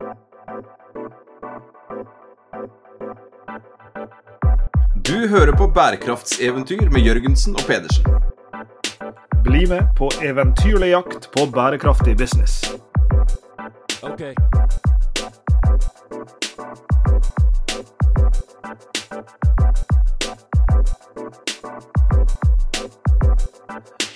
Du hører på bærekraftseventyr med Jørgensen og Pedersen. Bli med på eventyrlig jakt på bærekraftig business. Okay.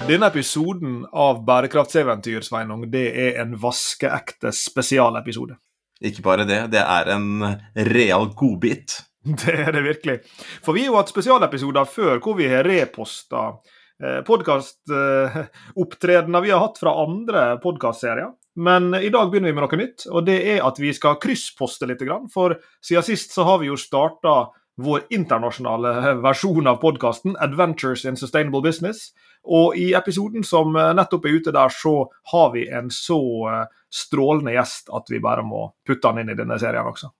Denne episoden av Bærekraftseventyr Sveinung, det er en vaskeekte spesialepisode. Ikke bare det, det er en real godbit. Det er det virkelig. For vi har jo hatt spesialepisoder før hvor vi har reposta eh, podkastopptredener vi har hatt fra andre podkastserier. Men i dag begynner vi med noe nytt, og det er at vi skal kryssposte litt. For siden sist så har vi jo starta vår internasjonale versjon av podkasten, 'Adventures in Sustainable Business'. Og i episoden som nettopp er ute der, så har vi en så eh, strålende gjest at vi bare må putte han inn i denne serien også.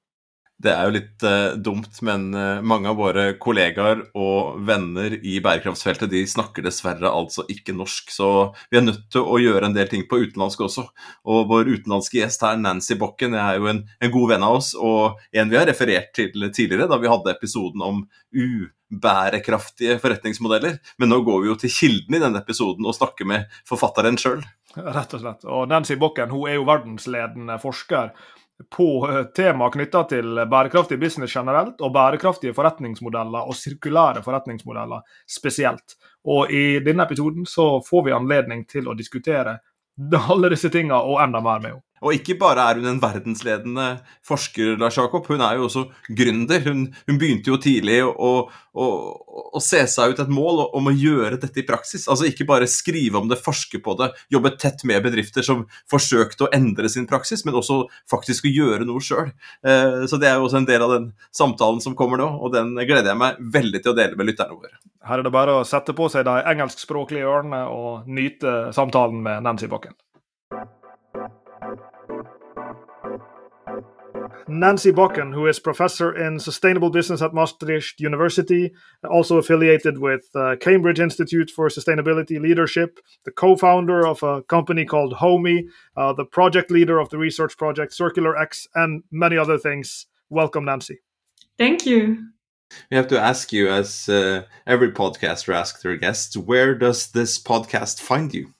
Det er jo litt uh, dumt, men uh, mange av våre kollegaer og venner i bærekraftsfeltet de snakker dessverre altså ikke norsk, så vi er nødt til å gjøre en del ting på utenlandsk også. Og vår utenlandske gjest her, Nancy Bokken, er jo en, en god venn av oss, og en vi har referert til tidligere da vi hadde episoden om ubærekraftige forretningsmodeller. Men nå går vi jo til kilden i denne episoden og snakker med forfatteren sjøl. Rett og slett. Og Nancy Bokken hun er jo verdensledende forsker på eh, tema knytta til bærekraftig business generelt, og bærekraftige forretningsmodeller og sirkulære forretningsmodeller spesielt. Og i denne episoden så får vi anledning til å diskutere alle disse tinga og enda mer med henne. Og ikke bare er hun en verdensledende forsker, Lars Jakob, hun er jo også gründer. Hun, hun begynte jo tidlig å, å, å, se seg ut et mål om å gjøre dette i praksis. Altså ikke bare skrive om det, forske på det, jobbe tett med bedrifter som forsøkte å endre sin praksis, men også faktisk å gjøre noe sjøl. Eh, så det er jo også en del av den samtalen som kommer nå, og den gleder jeg meg veldig til å dele med lytterne våre. Her er det bare å sette på seg de engelskspråklige ørene og nyte samtalen med Nancy Bakken. Nancy Bocken, who is professor in sustainable business at Maastricht University, also affiliated with uh, Cambridge Institute for Sustainability Leadership, the co founder of a company called Homie, uh, the project leader of the research project Circular X, and many other things. Welcome, Nancy. Thank you. We have to ask you, as uh, every podcaster asks their guests, where does this podcast find you?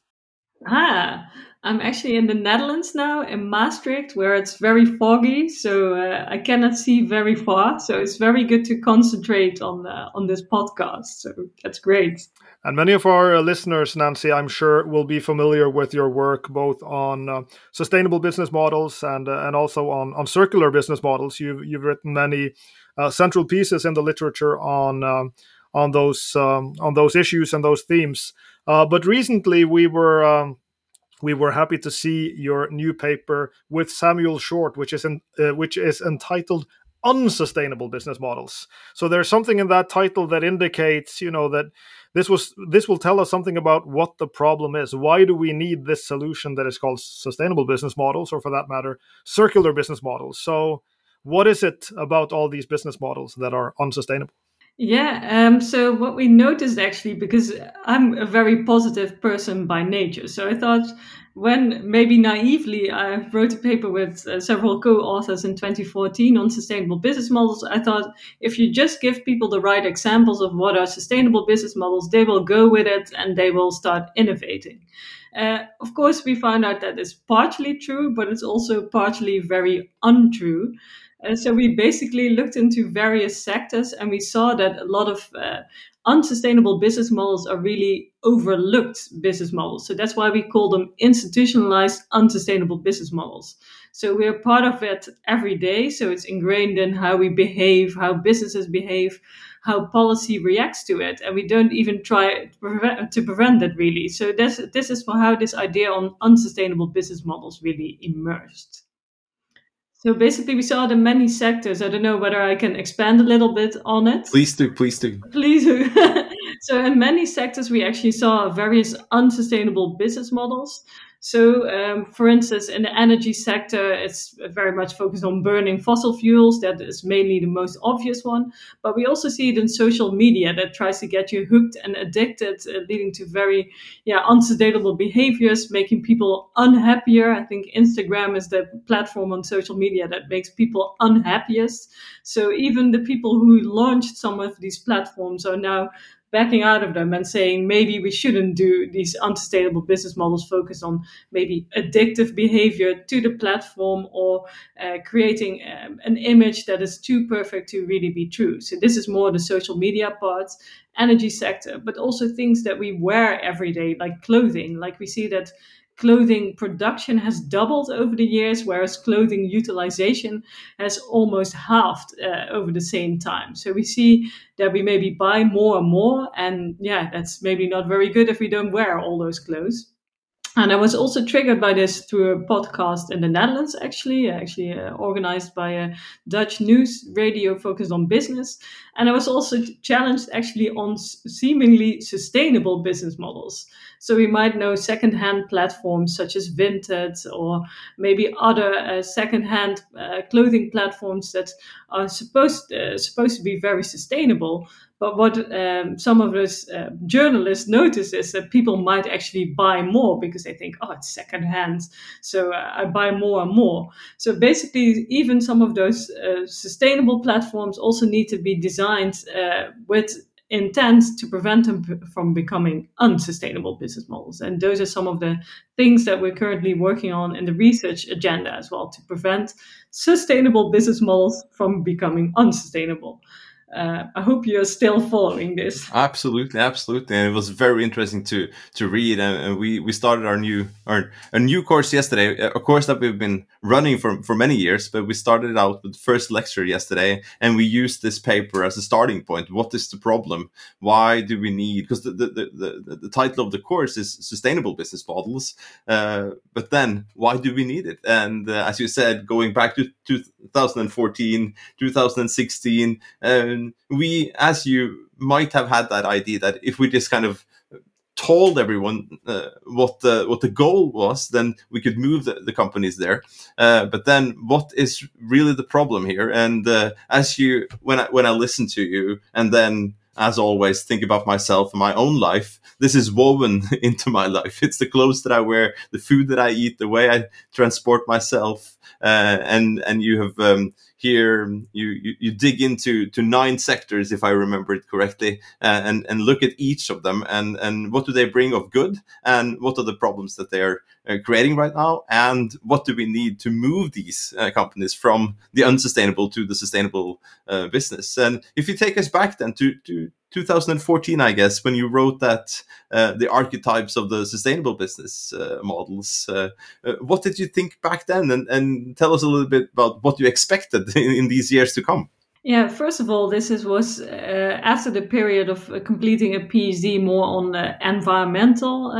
Ah, I'm actually in the Netherlands now, in Maastricht, where it's very foggy, so uh, I cannot see very far. So it's very good to concentrate on uh, on this podcast. So that's great. And many of our uh, listeners, Nancy, I'm sure, will be familiar with your work both on uh, sustainable business models and uh, and also on on circular business models. You've you've written many uh, central pieces in the literature on on those um, on those issues and those themes. but recently, we were um, we were happy to see your new paper with Samuel Short, which is in, uh, which is entitled unsustainable business models. So there's something in that title that indicates, you know, that this was this will tell us something about what the problem is. Why do we need this solution that is called sustainable business models, or for that matter, circular business models? So what is it about all these business models that are unsustainable? Yeah, um, so what we noticed actually, because I'm a very positive person by nature, so I thought when maybe naively I wrote a paper with uh, several co authors in 2014 on sustainable business models, I thought if you just give people the right examples of what are sustainable business models, they will go with it and they will start innovating. Uh, of course, we found out that is partially true, but it's also partially very untrue. Uh, so we basically looked into various sectors and we saw that a lot of uh, unsustainable business models are really overlooked business models. So that's why we call them institutionalized unsustainable business models. So we're part of it every day. So it's ingrained in how we behave, how businesses behave, how policy reacts to it. And we don't even try to prevent, to prevent it really. So this, this is how this idea on unsustainable business models really emerged. So basically, we saw it in many sectors. I don't know whether I can expand a little bit on it. Please do, please do. Please do. so in many sectors, we actually saw various unsustainable business models. So, um, for instance, in the energy sector, it's very much focused on burning fossil fuels. That is mainly the most obvious one. But we also see it in social media that tries to get you hooked and addicted, uh, leading to very, yeah, unsustainable behaviors, making people unhappier. I think Instagram is the platform on social media that makes people unhappiest. So even the people who launched some of these platforms are now backing out of them and saying maybe we shouldn't do these unsustainable business models focus on maybe addictive behavior to the platform or uh, creating um, an image that is too perfect to really be true. So this is more the social media part, energy sector, but also things that we wear every day, like clothing. Like we see that clothing production has doubled over the years, whereas clothing utilization has almost halved uh, over the same time. So we see that we maybe buy more and more, and yeah, that's maybe not very good if we don't wear all those clothes. And I was also triggered by this through a podcast in the Netherlands, actually, actually uh, organized by a Dutch news radio focused on business. And I was also challenged actually on seemingly sustainable business models. So we might know secondhand platforms such as Vinted or maybe other uh, secondhand uh, clothing platforms that are supposed uh, supposed to be very sustainable. But what um, some of those uh, journalists notice is that people might actually buy more because they think, oh, it's secondhand, so uh, I buy more and more. So basically, even some of those uh, sustainable platforms also need to be designed uh, with intent to prevent them from becoming unsustainable business models. And those are some of the things that we're currently working on in the research agenda as well to prevent sustainable business models from becoming unsustainable uh, I hope you're still following this. Absolutely, absolutely, and it was very interesting to to read. And, we we started our new our a new course yesterday, a course that we've been running for for many years. But we started out with the first lecture yesterday, and we used this paper as a starting point. What is the problem? Why do we need? Because the the, the, the, the title of the course is sustainable business models. Uh, but then, why do we need it? And uh, as you said, going back to 2014, 2016. Um, we, as you might have had that idea that if we just kind of told everyone uh, what the what the goal was, then we could move the, the companies there. Uh, but then, what is really the problem here? And uh, as you, when I when I listen to you, and then as always, think about myself and my own life. This is woven into my life. It's the clothes that I wear, the food that I eat, the way I transport myself, uh, and and you have um, here you, you, you dig into to nine sectors if I remember it correctly, uh, and and look at each of them and and what do they bring of good, and what are the problems that they are uh, creating right now, and what do we need to move these uh, companies from the unsustainable to the sustainable uh, business? And if you take us back then to to 2014, I guess, when you wrote that uh, the archetypes of the sustainable business uh, models. Uh, uh, what did you think back then? And, and, tell us a little bit about what you expected in, in these years to come. Yeah, first of all, this is, was uh, after the period of uh, completing a PhD more on environmental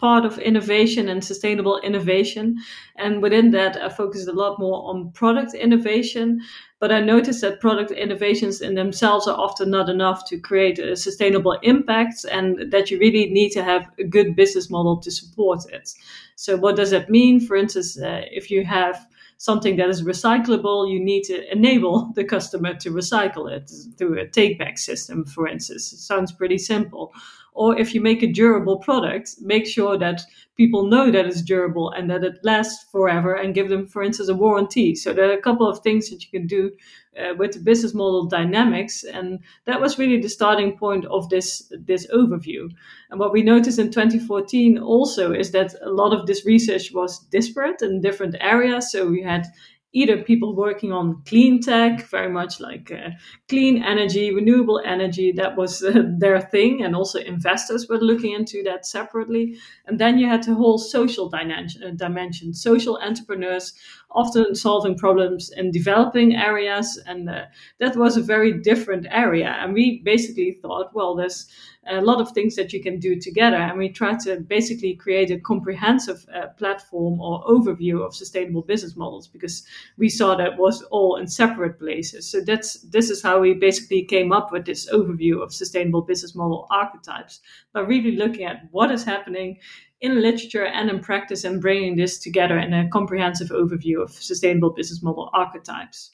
part of innovation and sustainable innovation. And within that, I focused a lot more on product innovation. But I noticed that product innovations in themselves are often not enough to create a sustainable impact, and that you really need to have a good business model to support it. So, what does that mean? For instance, uh, if you have something that is recyclable, you need to enable the customer to recycle it through a take back system, for instance. It sounds pretty simple. Or if you make a durable product, make sure that people know that it's durable and that it lasts forever and give them, for instance, a warranty. So there are a couple of things that you can do uh, with the business model dynamics. And that was really the starting point of this, this overview. And what we noticed in 2014 also is that a lot of this research was disparate in different areas. So we had either people working on clean tech, very much like uh, clean energy, renewable energy, that was uh, their thing, and also investors were looking into that separately. And then you had the whole social dimension, uh, dimension social entrepreneurs often solving problems in developing areas, and uh, that was a very different area. And we basically thought, well, there's a lot of things that you can do together. And we try to basically create a comprehensive uh, platform or overview of sustainable business models because we saw that was all in separate places. So that's this is how we basically came up with this overview of sustainable business model archetypes by really looking at what is happening in literature and in practice and bringing this together in a comprehensive overview of sustainable business model archetypes.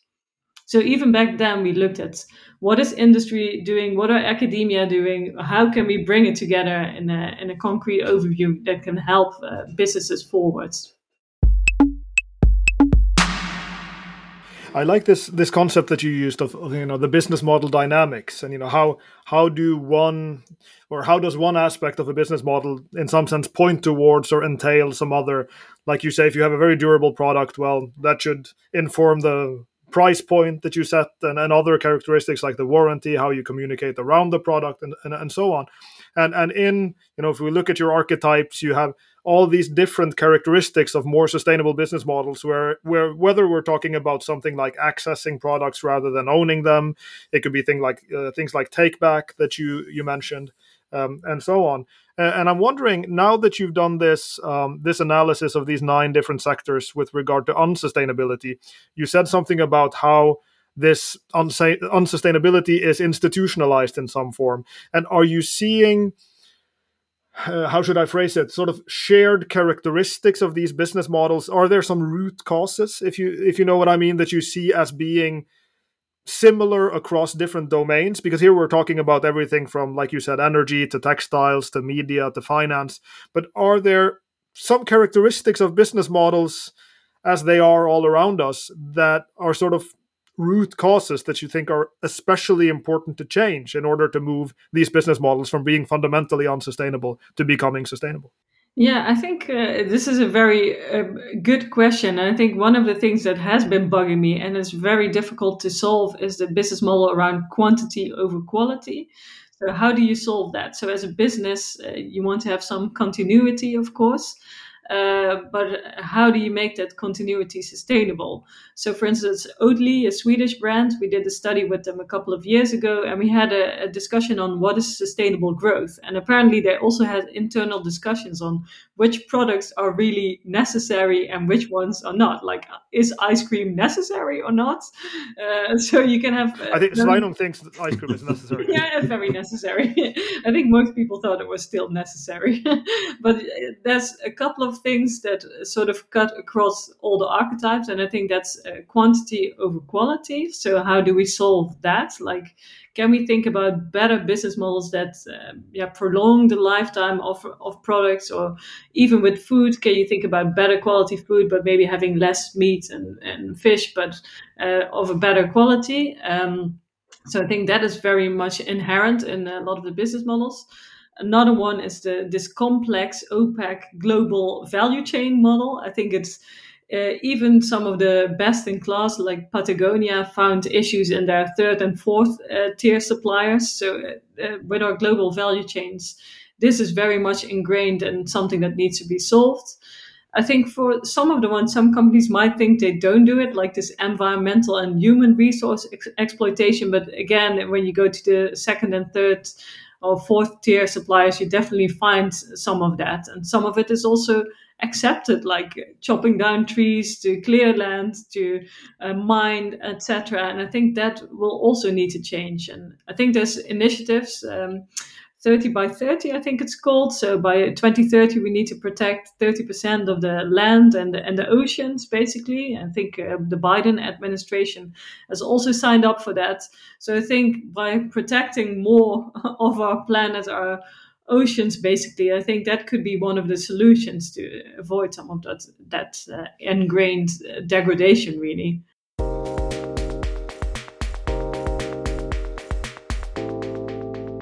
So even back then, we looked at what is industry doing, what are academia doing, how can we bring it together in a, in a concrete overview that can help uh, businesses forwards. I like this this concept that you used of you know the business model dynamics and you know how how do one or how does one aspect of a business model in some sense point towards or entail some other? Like you say if you have a very durable product well that should inform the price point that you set and, and other characteristics like the warranty how you communicate around the product and, and, and so on and and in you know if we look at your archetypes you have all these different characteristics of more sustainable business models where where whether we're talking about something like accessing products rather than owning them it could be things like uh, things like take back that you you mentioned um, and so on. And i'm wondering now that you've done this um, this analysis of these nine different sectors with regard to unsustainability you said something about how this unsustainability is institutionalized in some form and are you seeing uh, how should I phrase it? Sort of shared characteristics of these business models. Are there some root causes, if you if you know what I mean, that you see as being similar across different domains? Because here we're talking about everything from, like you said, energy to textiles to media to finance. But are there some characteristics of business models, as they are all around us, that are sort of root causes that you think are especially important to change in order to move these business models from being fundamentally unsustainable to becoming sustainable? Yeah, I think uh, this is a very uh, good question. And I think one of the things that has been bugging me and is very difficult to solve is the business model around quantity over quality. So, how do you solve that? So, as a business, uh, you want to have some continuity, of course. Uh, but how do you make that continuity sustainable? So, for instance, Oatly, a Swedish brand, we did a study with them a couple of years ago, and we had a, a, discussion on what is sustainable growth. And apparently, they also had internal discussions on which products are really necessary and which ones are not. Like, is ice cream necessary or not? Uh, so you can have. Uh, I think Sveinung thinks that ice cream is necessary. yeah, it's very necessary. I think most people thought it was still necessary, but uh, there's a couple of things that sort of cut across all the archetypes, and I think that's uh, quantity over quality. So how do we solve that? Like, can we think about better business models that uh, yeah prolong the lifetime of of products, or even with food, can you think about better quality food, but maybe having less meat and, and fish, but uh, of a better quality? Um, so I think that is very much inherent in a lot of the business models. Another one is the this complex, opaque global value chain model. I think it's uh, even some of the best in class, like Patagonia, found issues in their third and fourth uh, tier suppliers. So, uh, uh, with our global value chains, this is very much ingrained and something that needs to be solved. I think for some of the ones, some companies might think they don't do it, like this environmental and human resource ex- exploitation. But again, when you go to the second and third or fourth tier suppliers, you definitely find some of that. And some of it is also accepted, like chopping down trees to clear land to uh, mine, etc. And I think that will also need to change. And I think there's initiatives. Um, 30 by 30, I think it's called. So by 2030, we need to protect 30% of the land and the, and the oceans, basically. I think uh, the Biden administration has also signed up for that. So I think by protecting more of our planet, our oceans, basically, I think that could be one of the solutions to avoid some of that that uh, ingrained uh, degradation, really.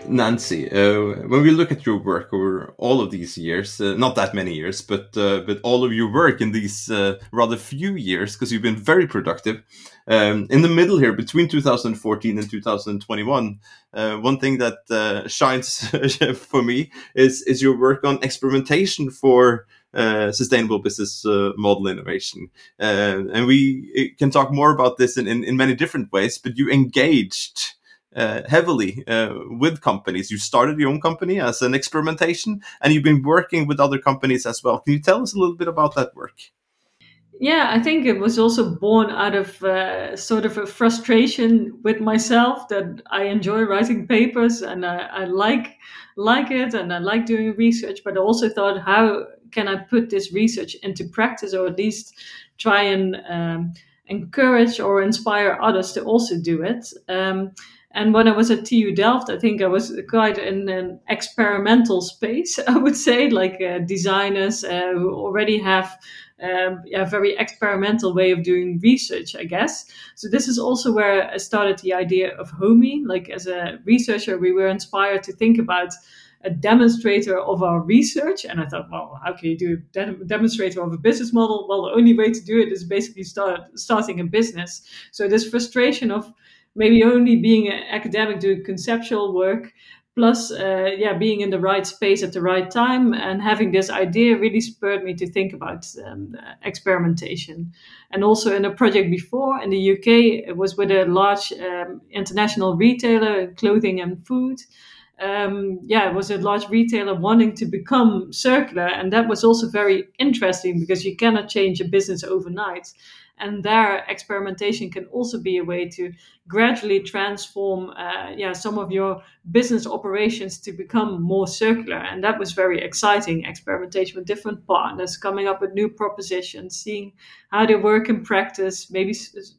Nancy, uh, when we look at your work over all of these years, uh, not that many years, but uh, but all of your work in these uh, rather few years, because you've been very productive. Um, in the middle here, between 2014 and 2021, uh, one thing that uh, shines for me is is your work on experimentation for sustainable business model innovation, and we can talk more about this in, in, in many different ways. But you engaged uh, heavily uh, with companies. You started your own company as an experimentation, and you've been working with other companies as well. Can you tell us a little bit about that work? Yeah, I think it was also born out of uh, sort of a frustration with myself that I enjoy writing papers and I, I like like it and I like doing research, but I also thought, how can I put this research into practice, or at least try and um, encourage or inspire others to also do it? Um, and when I was at TU Delft, I think I was quite in an experimental space, I would say, like uh, designers uh, who already have um, a very experimental way of doing research, I guess. So this is also where I started the idea of Homie. Like as a researcher, we were inspired to think about a demonstrator of our research. And I thought, well, how can you do a demonstrator of a business model? Well, the only way to do it is basically start starting a business. So this frustration of maybe only being an academic doing conceptual work plus uh, yeah being in the right space at the right time and having this idea really spurred me to think about um, experimentation. And also in a project before in the uk it was with a large um, international retailer clothing and food. Um, yeah, it was a large retailer wanting to become circular, and that was also very interesting because you cannot change a business overnight and their experimentation can also be a way to gradually transform uh, yeah some of your business operations to become more circular. And that was very exciting experimentation with different partners coming up with new propositions seeing how they work in practice maybe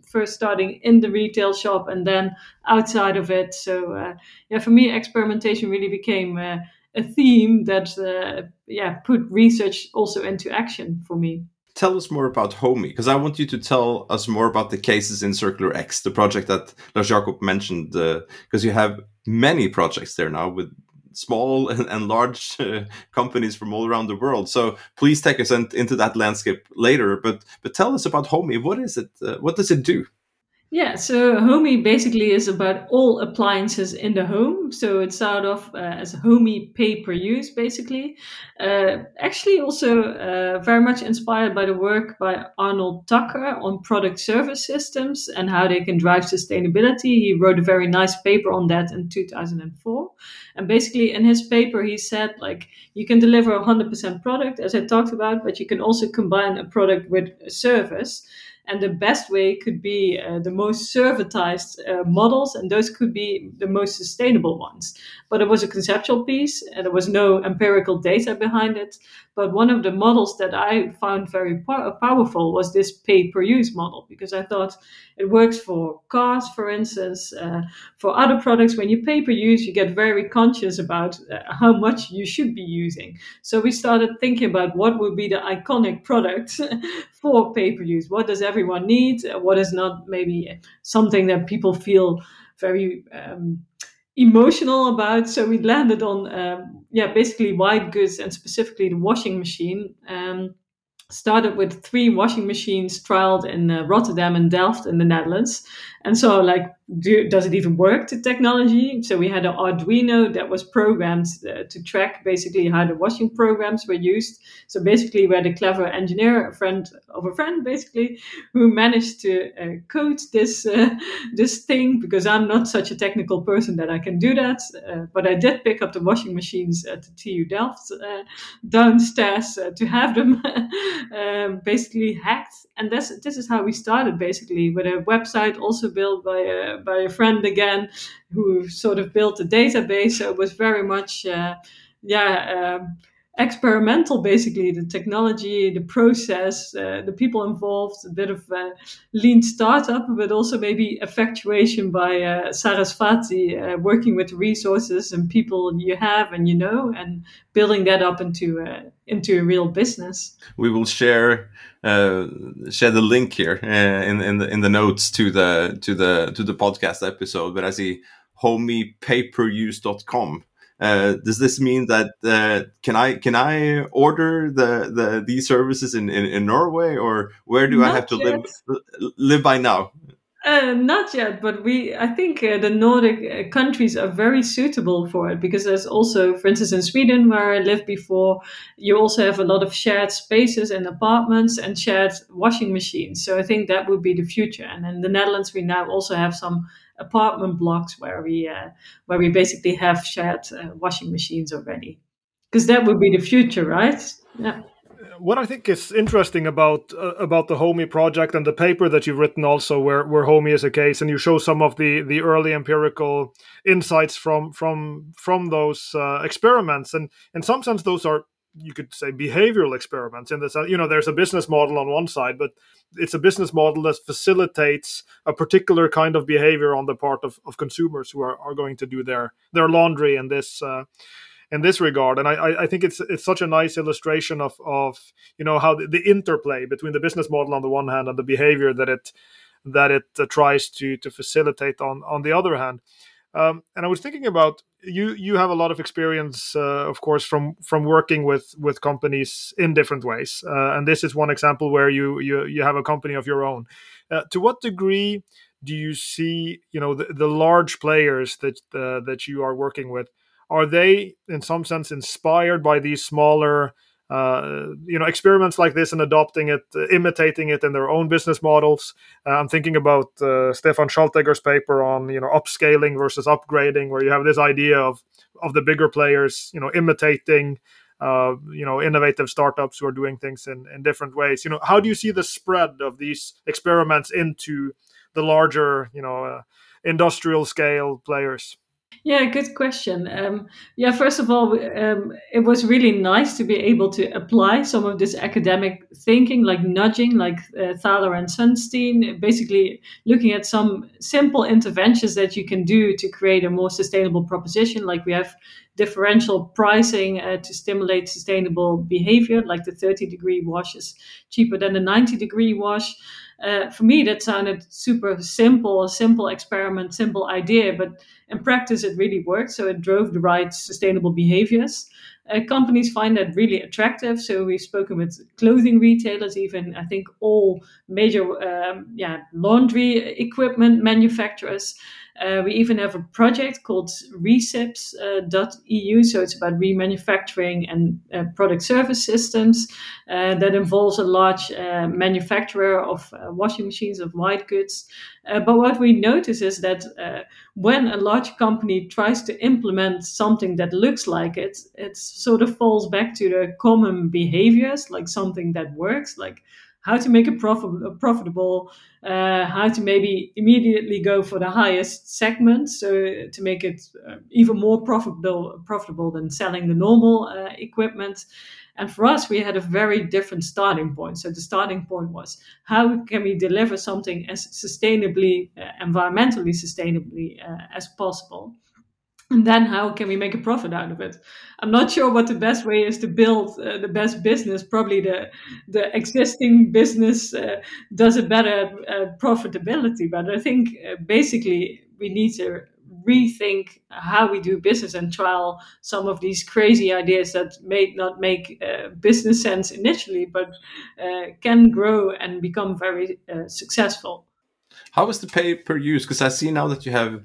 first starting in the retail shop and then outside of it. So uh, yeah for me experimentation really became uh, a theme that uh, yeah put research also into action for me tell us more about Homie, because I want you to tell us more about the cases in Circular X, the project that Lars Jakob mentioned, because uh, you have many projects there now with small and, and large uh, companies from all around the world. So please take us in, into that landscape later. But but tell us about Homie. What is it? Uh, what does it do? Yeah, so Homie basically is about all appliances in the home. So it started off uh, as Homie pay per use, basically. Uh, actually, also uh, very much inspired by the work by Arnold Tukker on product service systems and how they can drive sustainability. He wrote a very nice paper on that in 2004. And basically, in his paper, he said, like, you can deliver 100% product, as I talked about, but you can also combine a product with a service. And the best way could be uh, the most servitized uh, models, and those could be the most sustainable ones. But it was a conceptual piece, and there was no empirical data behind it. But one of the models that I found very po- powerful was this pay per use model, because I thought it works for cars, for instance. Uh, for other products, when you pay per use, you get very conscious about uh, how much you should be using. So we started thinking about what would be the iconic product for pay per use. What does everyone need? What is not maybe something that people feel very um, emotional about. So we landed on, um, yeah, basically white goods and specifically the washing machine. Um, started with three washing machines trialed in uh, Rotterdam and Delft in the Netherlands. And so, like, do, does it even work, the technology? So, we had an Arduino that was programmed uh, to track basically how the washing programs were used. So, basically, we had a clever engineer, a friend of a friend, basically, who managed to uh, code this, uh, this thing because I'm not such a technical person that I can do that. Uh, but I did pick up the washing machines at the TU Delft uh, downstairs to have them um, basically hacked. And this, this is how we started basically with a website also built by a, by a friend again who sort of built a database. So it was very much, uh, yeah, um, experimental basically the technology the process uh, the people involved a bit of uh, lean startup but also maybe effectuation by uh, Sarasvathy uh, working with resources and people you have and you know and building that up into uh, into a real business. We will share uh, share the link here in in the in the notes to the to the to the podcast episode but i see homiepayperuse.com uh, does this mean that uh, can I can I order the, the these services in, in, in Norway or where do Not I have to yet. live live by now? Uh, not yet, but we. I think uh, the Nordic uh, countries are very suitable for it because there's also, for instance, in Sweden where I lived before, you also have a lot of shared spaces and apartments and shared washing machines. So I think that would be the future. And in the Netherlands, we now also have some apartment blocks where we uh, where we basically have shared uh, washing machines already, because that would be the future, right? Yeah what I think is interesting about uh, about the Homie project and the paper that you've written also, where where Homie is a case, and you show some of the the early empirical insights from from from those uh, experiments, and in some sense, those are you could say behavioral experiments in this you know there's a business model on one side but it's a business model that facilitates a particular kind of behavior on the part of, of consumers who are, are going to do their their laundry in this uh, in this regard. And I, I think it's it's such a nice illustration of of you know how the, the interplay between the business model on the one hand and the behavior that it that it uh, tries to to facilitate on on the other hand. Um, and I was thinking about you. You have a lot of experience, uh, of course, from from working with with companies in different ways. Uh, and this is one example where you you you have a company of your own. Uh, to what degree do you see, you know, the, the large players that uh, that you are working with? are they in some sense inspired by these smaller uh, you know experiments like this and adopting it uh, imitating it in their own business models. Uh, i'm thinking about uh, stefan schaltegger's paper on you know upscaling versus upgrading where you have this idea of of the bigger players you know imitating uh, you know innovative startups who are doing things in, in different ways. You know how do you see the spread of these experiments into the larger you know uh, industrial scale players yeah, good question. Um, yeah, first of all, um, it was really nice to be able to apply some of this academic thinking, like nudging, like uh, Thaler and Sunstein, basically looking at some simple interventions that you can do to create a more sustainable proposition. Like we have differential pricing uh, to stimulate sustainable behavior, like the 30 degree wash is cheaper than the 90 degree wash. Uh, for me, that sounded super simple, a simple experiment, simple idea, but in practice, it really worked. So it drove the right sustainable behaviors. Uh, companies find that really attractive. So we've spoken with clothing retailers, even I think all major um, yeah laundry equipment manufacturers. Uh, we even have a project called recipss.eu, uh, so it's about remanufacturing and uh, product service systems uh, that involves a large uh, manufacturer of washing machines, of white goods. but what we notice is that when a large company tries to implement something that looks like it, it sort of falls back to the common behaviors, like something that works, like how to make it prof- profitable, uh, how to maybe immediately go for the highest segment, so to make it uh, even more profitable profitable than selling the normal uh, equipment. And for us, we had a very different starting point. So the starting point was how can we deliver something as sustainably, uh, environmentally sustainably uh, as possible and then how can we make a profit out of it? I'm not sure what the best way is to build uh, the best business. Probably the the existing business uh, does a better at, profitability. But i think uh, basically we need to rethink how we do business and trial some of these crazy ideas that may not make uh, business sense initially but uh, can grow and become very uh, successful. How is the pay per use? Because i see now that you have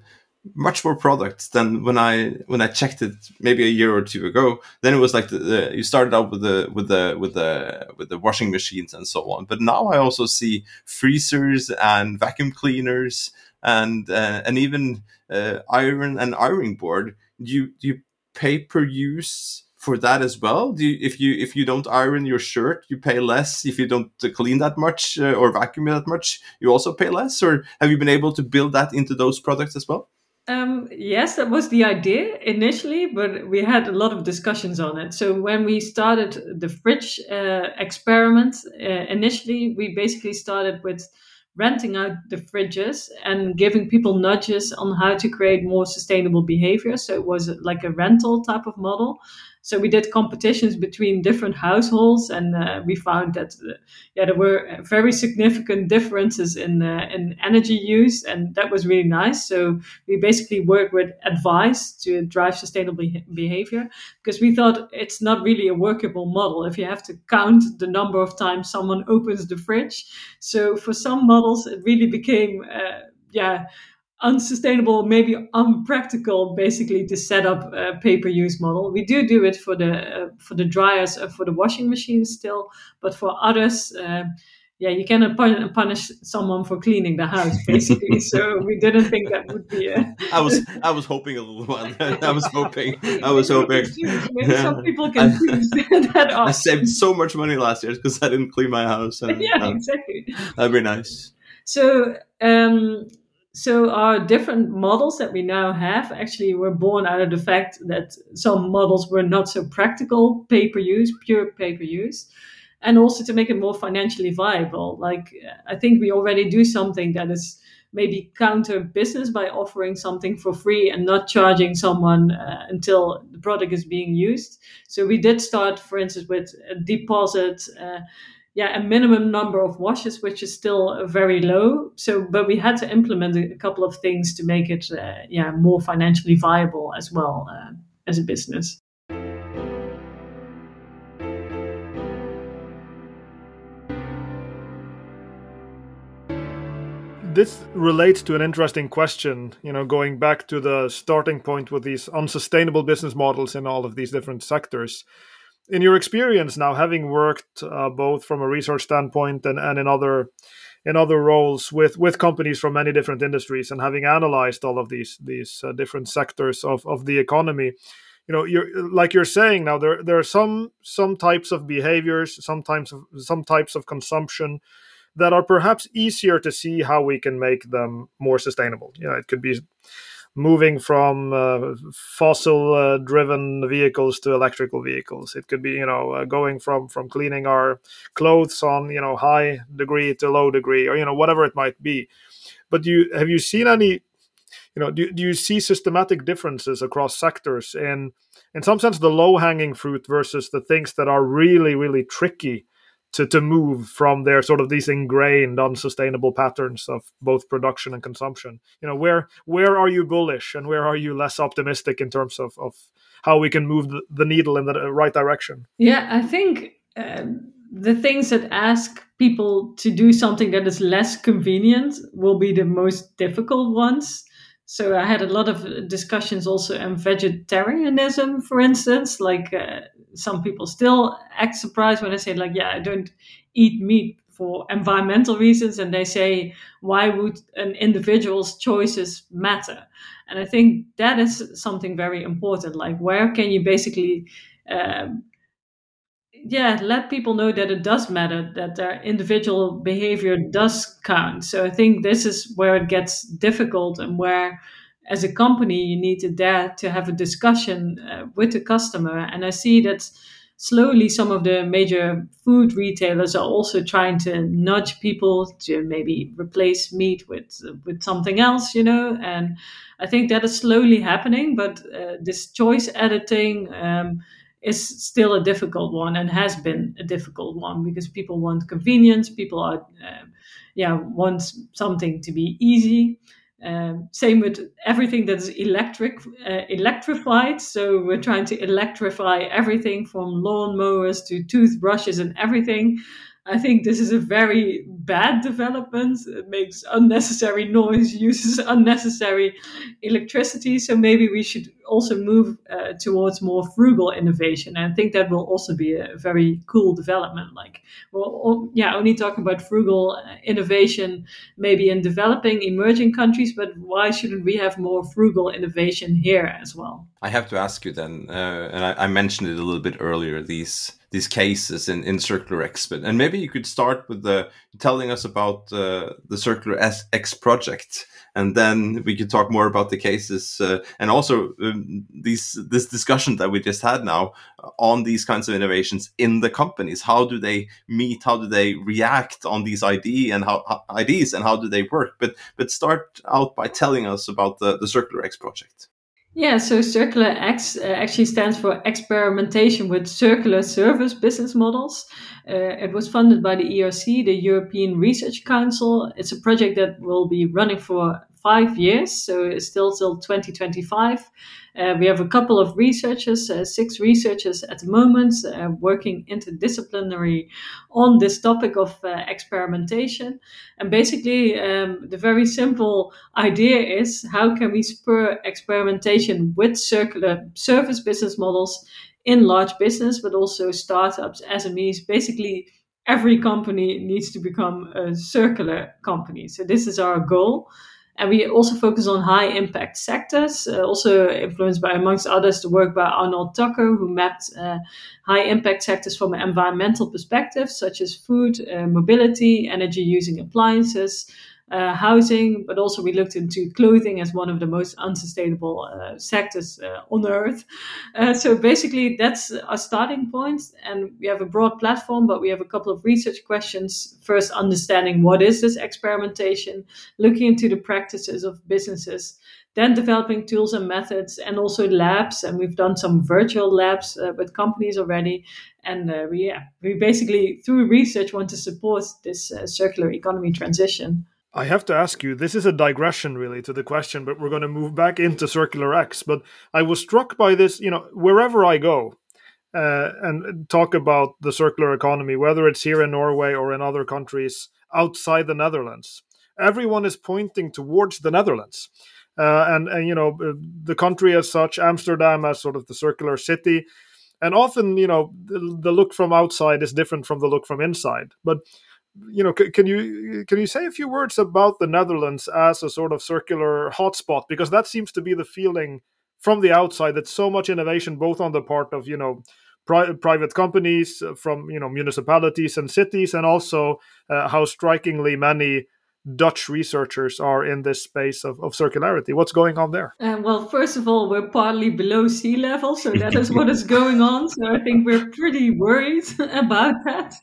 much more products than when I when I checked it maybe a year or two ago. Then it was like the, the, you started out with the with the with the with the washing machines and so on. But now I also see freezers and vacuum cleaners and uh, and even uh, iron and ironing board. Do you you pay per use? for that as well? Do you, if you if you don't iron your shirt, you pay less. If you don't clean that much uh, or vacuum that much, you also pay less. Or have you been able to build that into those products as well? Um, yes, that was the idea initially, but we had a lot of discussions on it. So when we started the fridge uh, experiment, uh, initially we basically started with renting out the fridges and giving people nudges on how to create more sustainable behavior. So it was like a rental type of model. So we did competitions between different households, and uh, we found that uh, yeah, there were very significant differences in uh, in energy use, and that was really nice. So we basically worked with advice to drive sustainable behavior because we thought it's not really a workable model if you have to count the number of times someone opens the fridge. So for some models, it really became uh, yeah unsustainable, maybe unpractical, basically to set up a pay-per-use model. We do do it for the uh, for the dryers, uh, for the washing machines still, but for others, uh, yeah, you cannot punish someone for cleaning the house, basically. so we didn't think that would be. A... I was I was hoping a little while. I was hoping. I was hoping. Maybe some people can choose that off. I saved so much money last year because I didn't clean my house. And, yeah, um, exactly. That'd be nice. So. Um, so our different models that we now have actually were born out of the fact that some models were not so practical pay per use pure pay per use and also to make it more financially viable. Like I think we already do something that is maybe counter business by offering something for free and not charging someone uh, until the product is being used. So we did start, for instance, with a deposit. Uh, yeah, a minimum number of washes, which is still very low. So, but we had to implement a, couple of things to make it, uh, yeah, more financially viable as well uh, as a business. this relates to an interesting question you know going back to the starting point with these unsustainable business models in all of these different sectors in your experience now having worked uh, both from a research standpoint and, and in other in other roles with with companies from many different industries and having analyzed all of these these uh, different sectors of, of the economy you know you're like you're saying now there there are some some types of behaviors sometimes some types of consumption that are perhaps easier to see how we can make them more sustainable. You know, it could be moving from uh, fossil uh, driven vehicles to electrical vehicles. It could be you know uh, going from from cleaning our clothes on you know high degree to low degree or you know whatever it might be. But you have you seen any you know do, do you see systematic differences across sectors? In in some sense the low hanging fruit versus the things that are really really tricky to, to move from their sort of these ingrained unsustainable patterns of both production and consumption. You know where where are you bullish and where are you less optimistic in terms of, of how we can move the, needle in the right direction? Yeah i think um, the things that ask people to do something that is less convenient will be the most difficult ones so I had a lot of discussions also on vegetarianism, for instance. Like uh, some people still act surprised when I say, like, yeah, I don't eat meat for environmental reasons, and they say, why would an individual's choices matter? And I think that is something very important. Like, where can you basically um, yeah, let people know that it does matter, that their individual behavior does count. So I think this is where it gets difficult and where, as a company, you need to dare to have a discussion uh, with the customer. And I see that slowly some of the major food retailers are also trying to nudge people to maybe replace meat with with something else, you know. And I think that is slowly happening. But uh, this choice editing. Um, is still a difficult one and has been a difficult one because people want convenience people are uh, yeah want something to be easy um, same with everything that is electric uh, electrified so we're trying to electrify everything from lawn mowers to toothbrushes and everything I think this is a very bad development. It makes unnecessary noise, uses unnecessary electricity. So maybe we should also move uh, towards more frugal innovation. And I think that will also be a very cool development. Like, well, yeah, only talking about frugal uh, innovation maybe in developing, emerging countries, but why shouldn't we have more frugal innovation here as well? I have to ask you then, uh, and I, I mentioned it a little bit earlier. These these cases in, in Circular X. But and maybe you could start with the telling us about uh, the Circular X project, and then we could talk more about the cases uh, and also these this discussion that we just had now on these kinds of innovations in the companies. How do they meet? How do they react on these ID and how, ideas and how do they work? But but start out by telling us about the, the Circular X project. Yeah, so Circular X uh, actually stands for Experimentation with Circular Service Business Models. Uh, it was funded by the ERC, the European Research Council. It's a project that will be running for five years, so still till 2025. Uh, we have a couple of researchers, uh, six researchers at the moment, uh, working interdisciplinary on this topic of uh, experimentation. And basically, um, the very simple idea is how can we spur experimentation with circular service business models in large business, but also startups, SMEs, basically every company needs to become a circular company. So this is our goal. And we also focus on high impact sectors, uh, also influenced by, amongst others, the work by Arnold Tukker, who mapped uh, high impact sectors from an environmental perspective, such as food, uh, mobility, energy using appliances, uh, housing, but also we looked into clothing as one of the most unsustainable uh, sectors uh, on earth. Uh, so basically, that's our starting point, and we have a broad platform, but we have a couple of research questions. First, understanding what is this experimentation, looking into the practices of businesses. Then developing tools and methods, and also labs, and we've done some virtual labs uh, with companies already. And uh, we, yeah, we basically through research want to support this circular economy transition. I have to ask you, this is a digression really to the question, but we're going to move back into Circular X. But I was struck by this, you know, wherever I go uh, and talk about the circular economy, whether it's here in Norway or in other countries outside the Netherlands, everyone is pointing towards the Netherlands. Uh, and, and, you know, uh, the country as such, Amsterdam as sort of the circular city. And often, you know, the, the look from outside is different from the look from inside. But you know, can you can you say a few words about the Netherlands as a sort of circular hotspot? Because that seems to be the feeling from the outside that so much innovation, both on the part of you know pri- private companies, uh, from you know municipalities and cities, and also uh, how strikingly many Dutch researchers are in this space of, of circularity. What's going on there? Uh, well, first of all, we're partly below sea level, so that is what is going on. So I think we're pretty worried about that.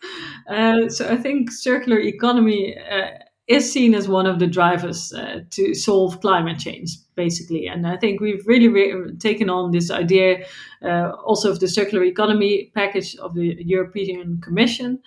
Uh, so I think circular economy uh, is seen as one of the drivers uh, to solve climate change, basically. And I think we've really re- taken on this idea uh, also of the circular economy package of the European Commission.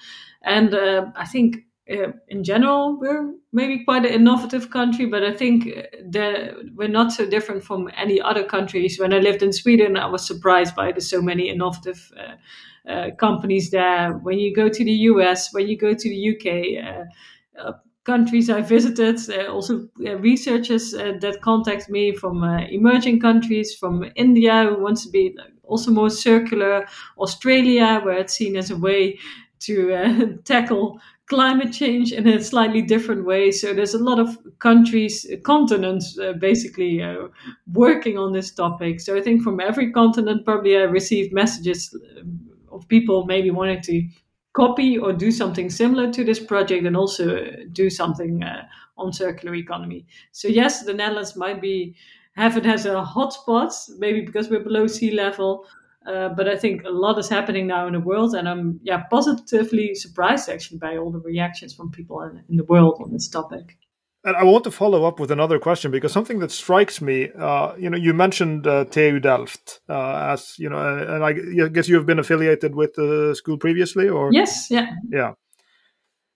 And uh, I think uh, in general, we're maybe quite an innovative country, but I think that we're not so different from any other countries. When I lived in Sweden, I was surprised by the so many innovative uh, uh, companies there. When you go to the US, when you go to the UK, uh, uh, countries I visited, uh, also researchers that contact me from emerging countries, from India, who wants to be also more circular, Australia, where it's seen as a way to tackle climate change in a slightly different way. So there's a lot of countries, continents, uh, basically uh, working on this topic. So I think from every continent, probably I received messages uh, of people maybe wanting to copy or do something similar to this project and also do something uh, on circular economy. So yes, the Netherlands might be have it as a hotspot, maybe because we're below sea level, uh, but I think a lot is happening now in the world, and I'm yeah positively surprised actually by all the reactions from people in, in the world on this topic. And I want to follow up with another question because something that strikes me, uh, you know, you mentioned uh, TU Delft uh, as you know, and I guess you have been affiliated with the school previously, or yes, yeah, yeah.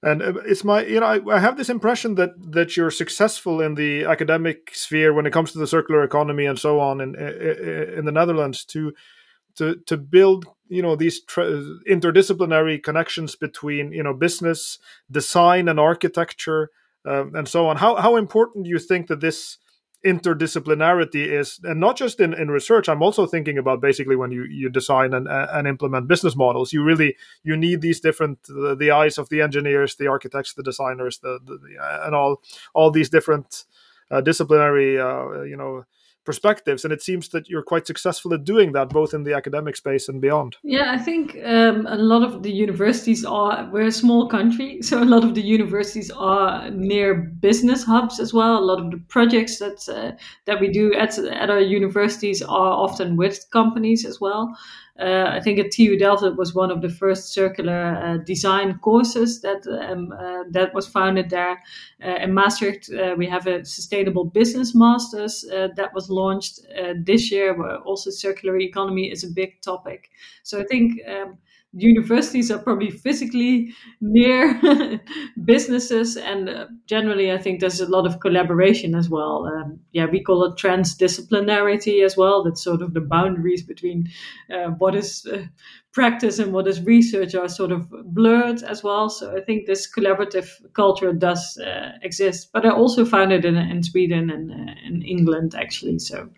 And uh, it's my, you know, I, I have this impression that that you're successful in the academic sphere when it comes to the circular economy and so on in in the Netherlands to to to build you know these interdisciplinary connections between you know business design and architecture um, and so on. How how important do you think that this interdisciplinarity is? And not just in, in research i'm also thinking about basically when you you design and, and implement business models. You really you need these different the, the eyes of the engineers the architects the designers the, the, the and all all these different uh, disciplinary uh, you know perspectives and it seems that you're quite successful at doing that both in the academic space and beyond. Yeah i think um, a lot of the universities are we're a small country so a lot of the universities are near business hubs as well. A lot of the projects that uh, that we do at, at our universities are often with companies as well uh, I think at TU Delft it was one of the first circular uh, design courses that um, uh, that was founded there. Uh, in Maastricht, uh, we have a sustainable business masters uh, that was launched this year. Where also circular economy is a big topic. So I think. Um, universities are probably physically near businesses, and uh, generally, I think there's a lot of collaboration as well. Um, yeah, we call it transdisciplinarity as well. That's sort of the boundaries between uh, what is uh, practice and what is research are sort of blurred as well. So I think this collaborative culture does uh, exist, but I also found it in, in Sweden and uh, in England actually. So.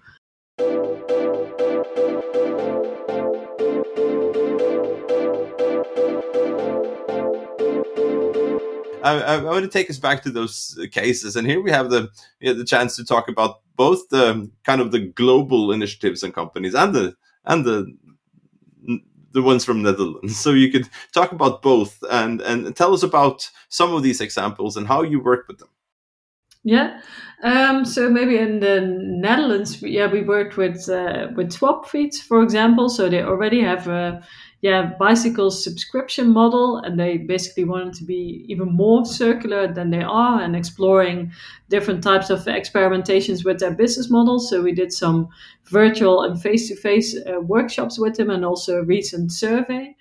I, I, want to take us back to those cases, and here we have the the chance to talk about both the kind of the global initiatives and companies and the and the the ones from Netherlands. So you could talk about both and and tell us about some of these examples and how you work with them. Yeah. Um, so maybe in the Netherlands, yeah, we worked with uh, with Swapfiets, for example. So they already have a yeah bicycle subscription model, and they basically wanted to be even more circular than they are, and exploring different types of experimentations with their business models. So we did some virtual and face to face workshops with them, and also a recent survey.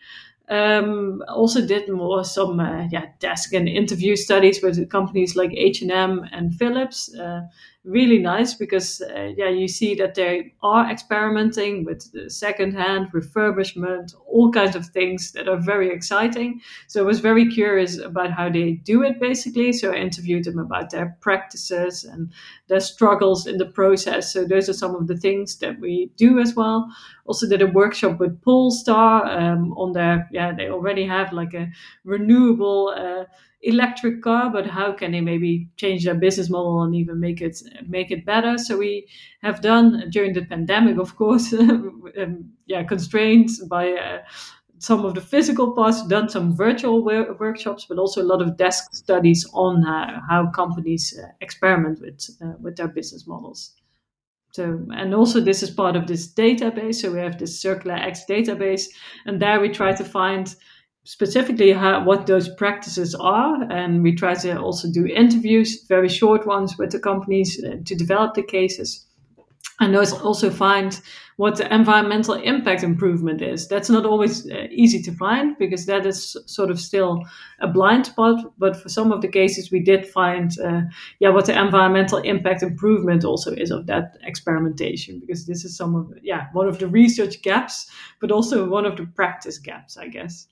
Um, also did more some uh, yeah desk and interview studies with companies like H and M and Philips. Uh, really nice because uh, yeah you see that they are experimenting with the secondhand refurbishment all kinds of things that are very exciting. So i was very curious about how they do it basically. So i interviewed them about their practices and their struggles in the process. So those are some of the things that we do as well. Also did a workshop with polestar um, on their yeah they already have like a renewable uh, electric car, but how can they maybe change their business model and even make it make it better? So we have done during the pandemic, of course, um, yeah, constrained by uh, some of the physical parts, done some virtual workshops, but also a lot of desk studies on uh, how companies uh, experiment with uh, with their business models. So, and also this is part of this database. So we have this Circular X database, and there we try to find specifically how, what those practices are. And we try to also do interviews, very short ones with the companies uh, to develop the cases. And those also find what the environmental impact improvement is. That's not always uh, easy to find because that is sort of still a blind spot. But for some of the cases, we did find, uh, yeah, what the environmental impact improvement also is of that experimentation because this is some of, yeah, one of the research gaps, but also one of the practice gaps, I guess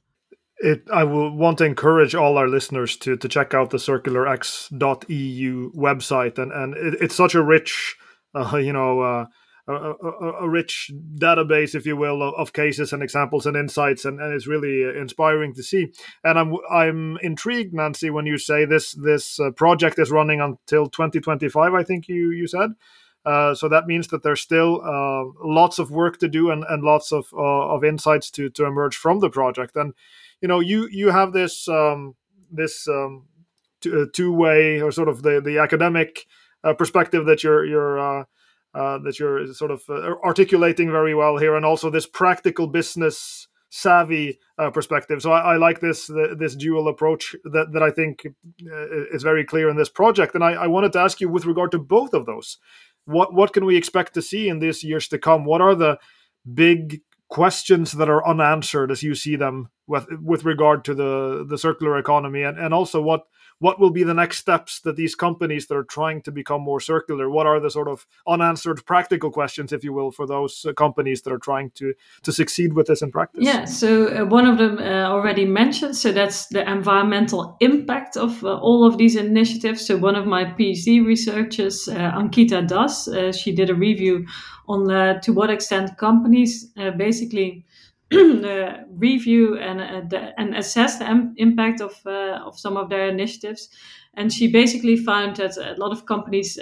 it, I will want to encourage all our listeners to to check out the circularx.eu website, and and it, it's such a rich, uh, you know, uh, a, a, a, rich database, if you will, of, of, cases and examples and insights, and, and it's really inspiring to see. And I'm I'm intrigued, Nancy, when you say this this uh, project is running until 2025. I think you you said. Uh, so that means that there's still uh, lots of work to do and, and lots of uh, of insights to to emerge from the project. And you know you you have this um, this um, uh, two way or sort of the the academic uh, perspective that you're you're uh, uh, that you're sort of uh, articulating very well here, and also this practical business savvy uh, perspective. So I, I like this the, this dual approach that that I think is very clear in this project. And I, I wanted to ask you with regard to both of those, what what can we expect to see in these years to come? What are the big questions that are unanswered as you see them with with regard to the the circular economy and, and also what what will be the next steps that these companies that are trying to become more circular what are the sort of unanswered practical questions if you will for those uh, companies that are trying to to succeed with this in practice? Yeah so uh, one of them uh, already mentioned so that's the environmental impact of all of these initiatives. So one of my phd researchers ankita das she did a review on to what extent companies basically review and uh, the, and assess the impact of uh, of some of their initiatives. And she basically found that a lot of companies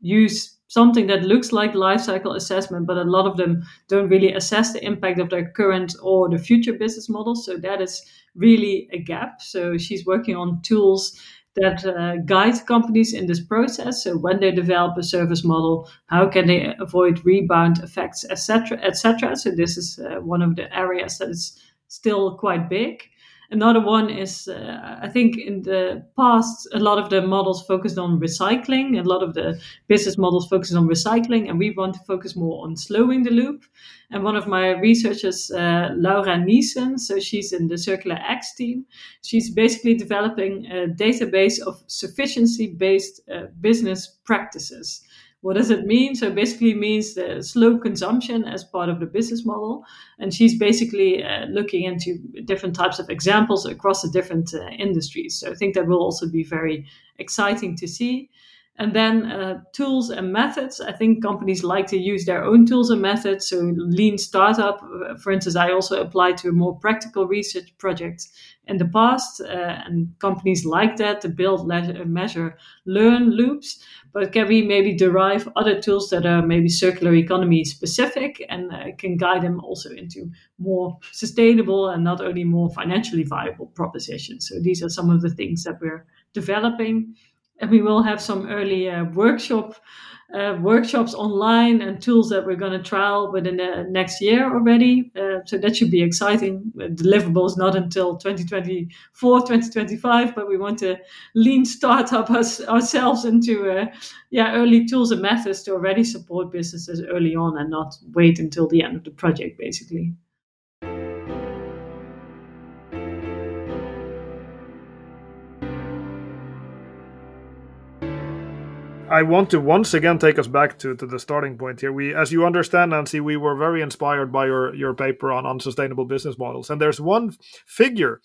use something that looks like life cycle assessment, but a lot of them don't really assess the impact of their current or the future business models. So that is really a gap. So she's working on tools that uh, guide companies in this process. So when they develop a service model, how can they avoid rebound effects, etc., etc. So this is uh, one of the areas that is still quite big. Another one is, uh, I think in the past, a lot of the models focused on recycling. A lot of the business models focused on recycling, and we want to focus more on slowing the loop. And one of my researchers, uh, Laura Niessen, so she's in the Circular X team, she's basically developing a database of sufficiency based uh, business practices. What does it mean? So basically means the slow consumption as part of the business model. And she's basically uh, looking into different types of examples across the different uh, industries. So I think that will also be very exciting to see. And then uh, tools and methods. I think companies like to use their own tools and methods. So lean startup, uh, for instance, I also applied to a more practical research project in the past, uh, and companies like that to build, le- measure, learn loops. But can we maybe derive other tools that are maybe circular economy specific and uh, can guide them also into more sustainable and not only more financially viable propositions? So these are some of the things that we're developing and we will have some early uh, workshop uh, workshops online and tools that we're going to trial within the next year already. Uh, so that should be exciting. deliverables not until 2024, 2025, but we want to lean startup us, ourselves into uh, yeah early tools and methods to already support businesses early on and not wait until the end of the project, basically. I want to once again take us back to, to the starting point here. We, as you understand, Nancy, we were very inspired by your, your paper on unsustainable business models. And there's one figure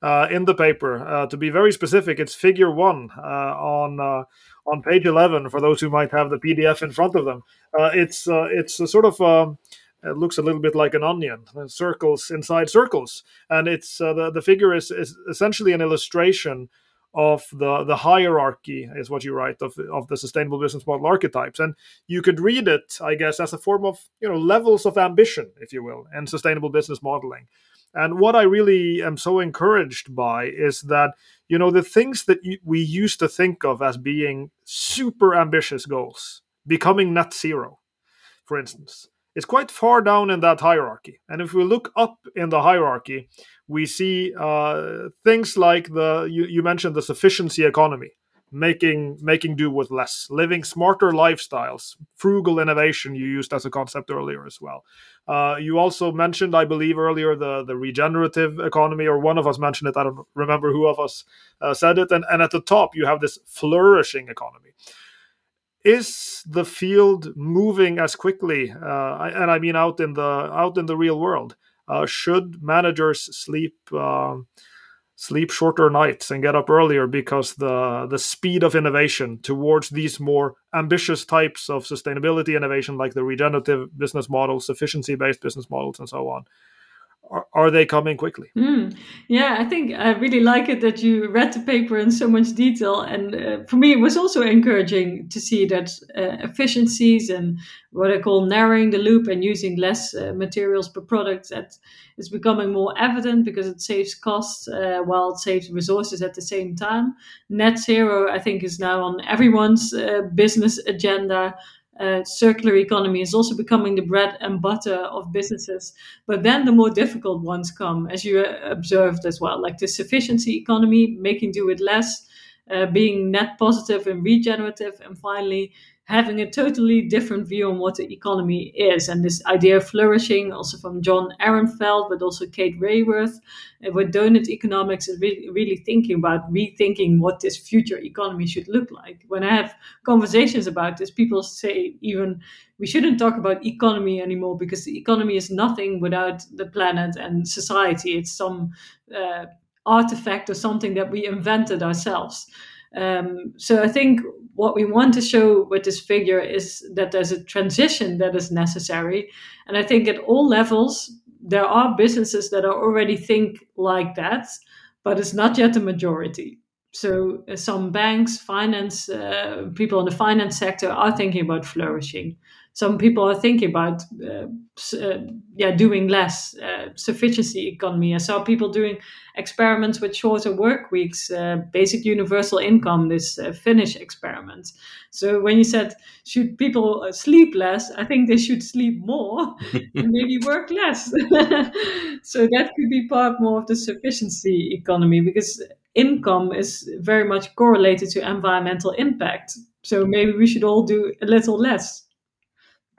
uh, in the paper, uh, to be very specific, it's figure one uh, on uh, on page 11 for those who might have the PDF in front of them. Uh, it's uh, it's a sort of um, it looks a little bit like an onion, circles inside circles, and it's the the figure is, is essentially an illustration of the the hierarchy is what you write of of the sustainable business model archetypes. And you could read it i guess as a form of you know levels of ambition if you will and sustainable business modeling. And what i really am so encouraged by is that you know the things that we used to think of as being super ambitious goals becoming net zero for instance is quite far down in that hierarchy. And if we look up in the hierarchy, we see uh, things like the you, you, mentioned the sufficiency economy, making making do with less, living smarter lifestyles, frugal innovation. You used as a concept earlier as well. Uh, you also mentioned, I believe, earlier the the regenerative economy, or one of us mentioned it. I don't remember who of us uh, said it. And and at the top, you have this flourishing economy is the field moving as quickly uh, and i mean out in the out in the real world? Uh, should managers sleep uh, sleep shorter nights and get up earlier because the the speed of innovation towards these more ambitious types of sustainability innovation like the regenerative business models efficiency based business models and so on are, are they coming quickly? Mm. Yeah, I think I really like it that you read the paper in so much detail. And uh, for me, it was also encouraging to see that uh, efficiencies and what I call narrowing the loop and using less uh, materials per product that is becoming more evident because it saves costs uh, while it saves resources at the same time. Net zero, I think, is now on everyone's uh, business agenda uh, circular economy is also becoming the bread and butter of businesses. But then the more difficult ones come, as you uh, observed as well, like the sufficiency economy, making do with less, uh, being net positive and regenerative, and finally having a totally different view on what the economy is. And this idea of flourishing, also from John Ehrenfeld, but also Kate Raworth, uh, with donut economics, is really, really thinking about rethinking what this future economy should look like. When I have conversations about this, people say even we shouldn't talk about economy anymore because the economy is nothing without the planet and society. It's some uh, artifact or something that we invented ourselves. Um, so I think what we want to show with this figure is that there's a transition that is necessary. And I think at all levels, there are businesses that are already think like that, but it's not yet the majority. so uh, some banks, finance uh, people in the finance sector are thinking about flourishing. Some people are thinking about uh, uh yeah doing less uh, sufficiency economy. I saw people doing experiments with shorter work weeks, uh, basic universal income, this Finnish experiment. So when you said should people sleep less, I think they should sleep more and maybe work less. so that could be part more of the sufficiency economy because income is very much correlated to environmental impact. So maybe we should all do a little less.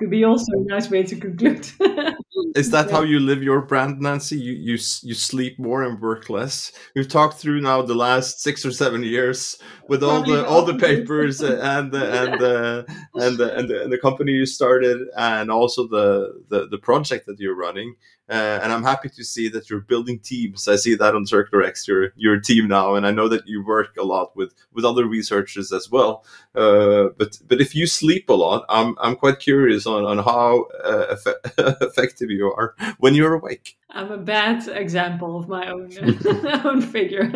Could be also a nice way to conclude. is that how you live your brand, Nancy? You you you sleep more and work less. We've talked through now the last six or seven years with all the all the papers and the, and the, and the, and the and the company you started and also the the, the project that you're running. Uh, and I'm happy to see that you're building teams. I see that on Circular X, you're, you're team now, and I know that you work a lot with, with other researchers as well. Uh, but but if you sleep a lot, I'm I'm quite curious on on how uh, effective you are when you're awake. I'm a bad example of my own own figure,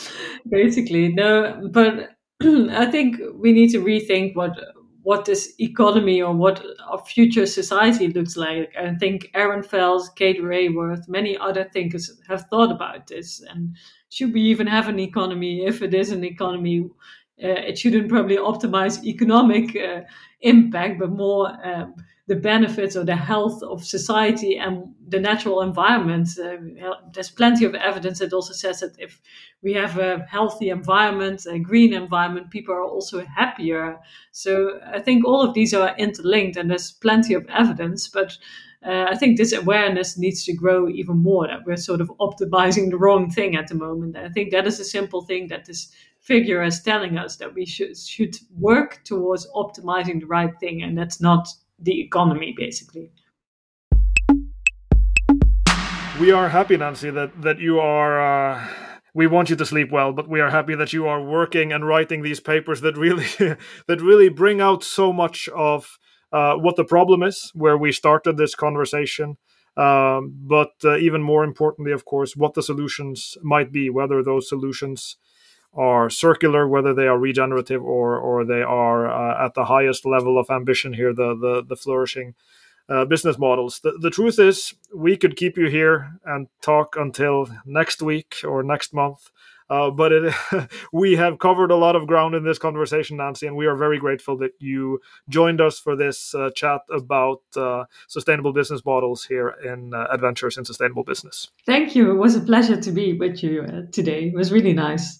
basically. No, but I think we need to rethink what what this economy or what our future society looks like. I think Ehrenfeld, Kate Raworth, many other thinkers have thought about this. And should we even have an economy? If it is an economy, uh, it shouldn't probably optimize economic uh, impact, but more um, the benefits or the health of society and the natural environment. Uh, there's plenty of evidence that also says that if we have a healthy environment, a green environment, people are also happier. So I think all of these are interlinked, and there's plenty of evidence, but. Uh, I think this awareness needs to grow even more that we're sort of optimizing the wrong thing at the moment. I think that is a simple thing that this figure is telling us that we should should work towards optimizing the right thing, and that's not the economy, basically. We are happy, Nancy, that that you are. Uh, we want you to sleep well, but we are happy that you are working and writing these papers that really that really bring out so much of uh, what the problem is, where we started this conversation. Um, but uh, even more importantly, of course, what the solutions might be, whether those solutions are circular, whether they are regenerative or or they are uh, at the highest level of ambition here, the the, the flourishing uh, business models. The, the truth is, we could keep you here and talk until next week or next month. Uh, but it, we have covered a lot of ground in this conversation, Nancy, and we are very grateful that you joined us for this uh, chat about uh, sustainable business models here in uh, Adventures in Sustainable Business. Thank you. It was a pleasure to be with you uh, today. It was really nice.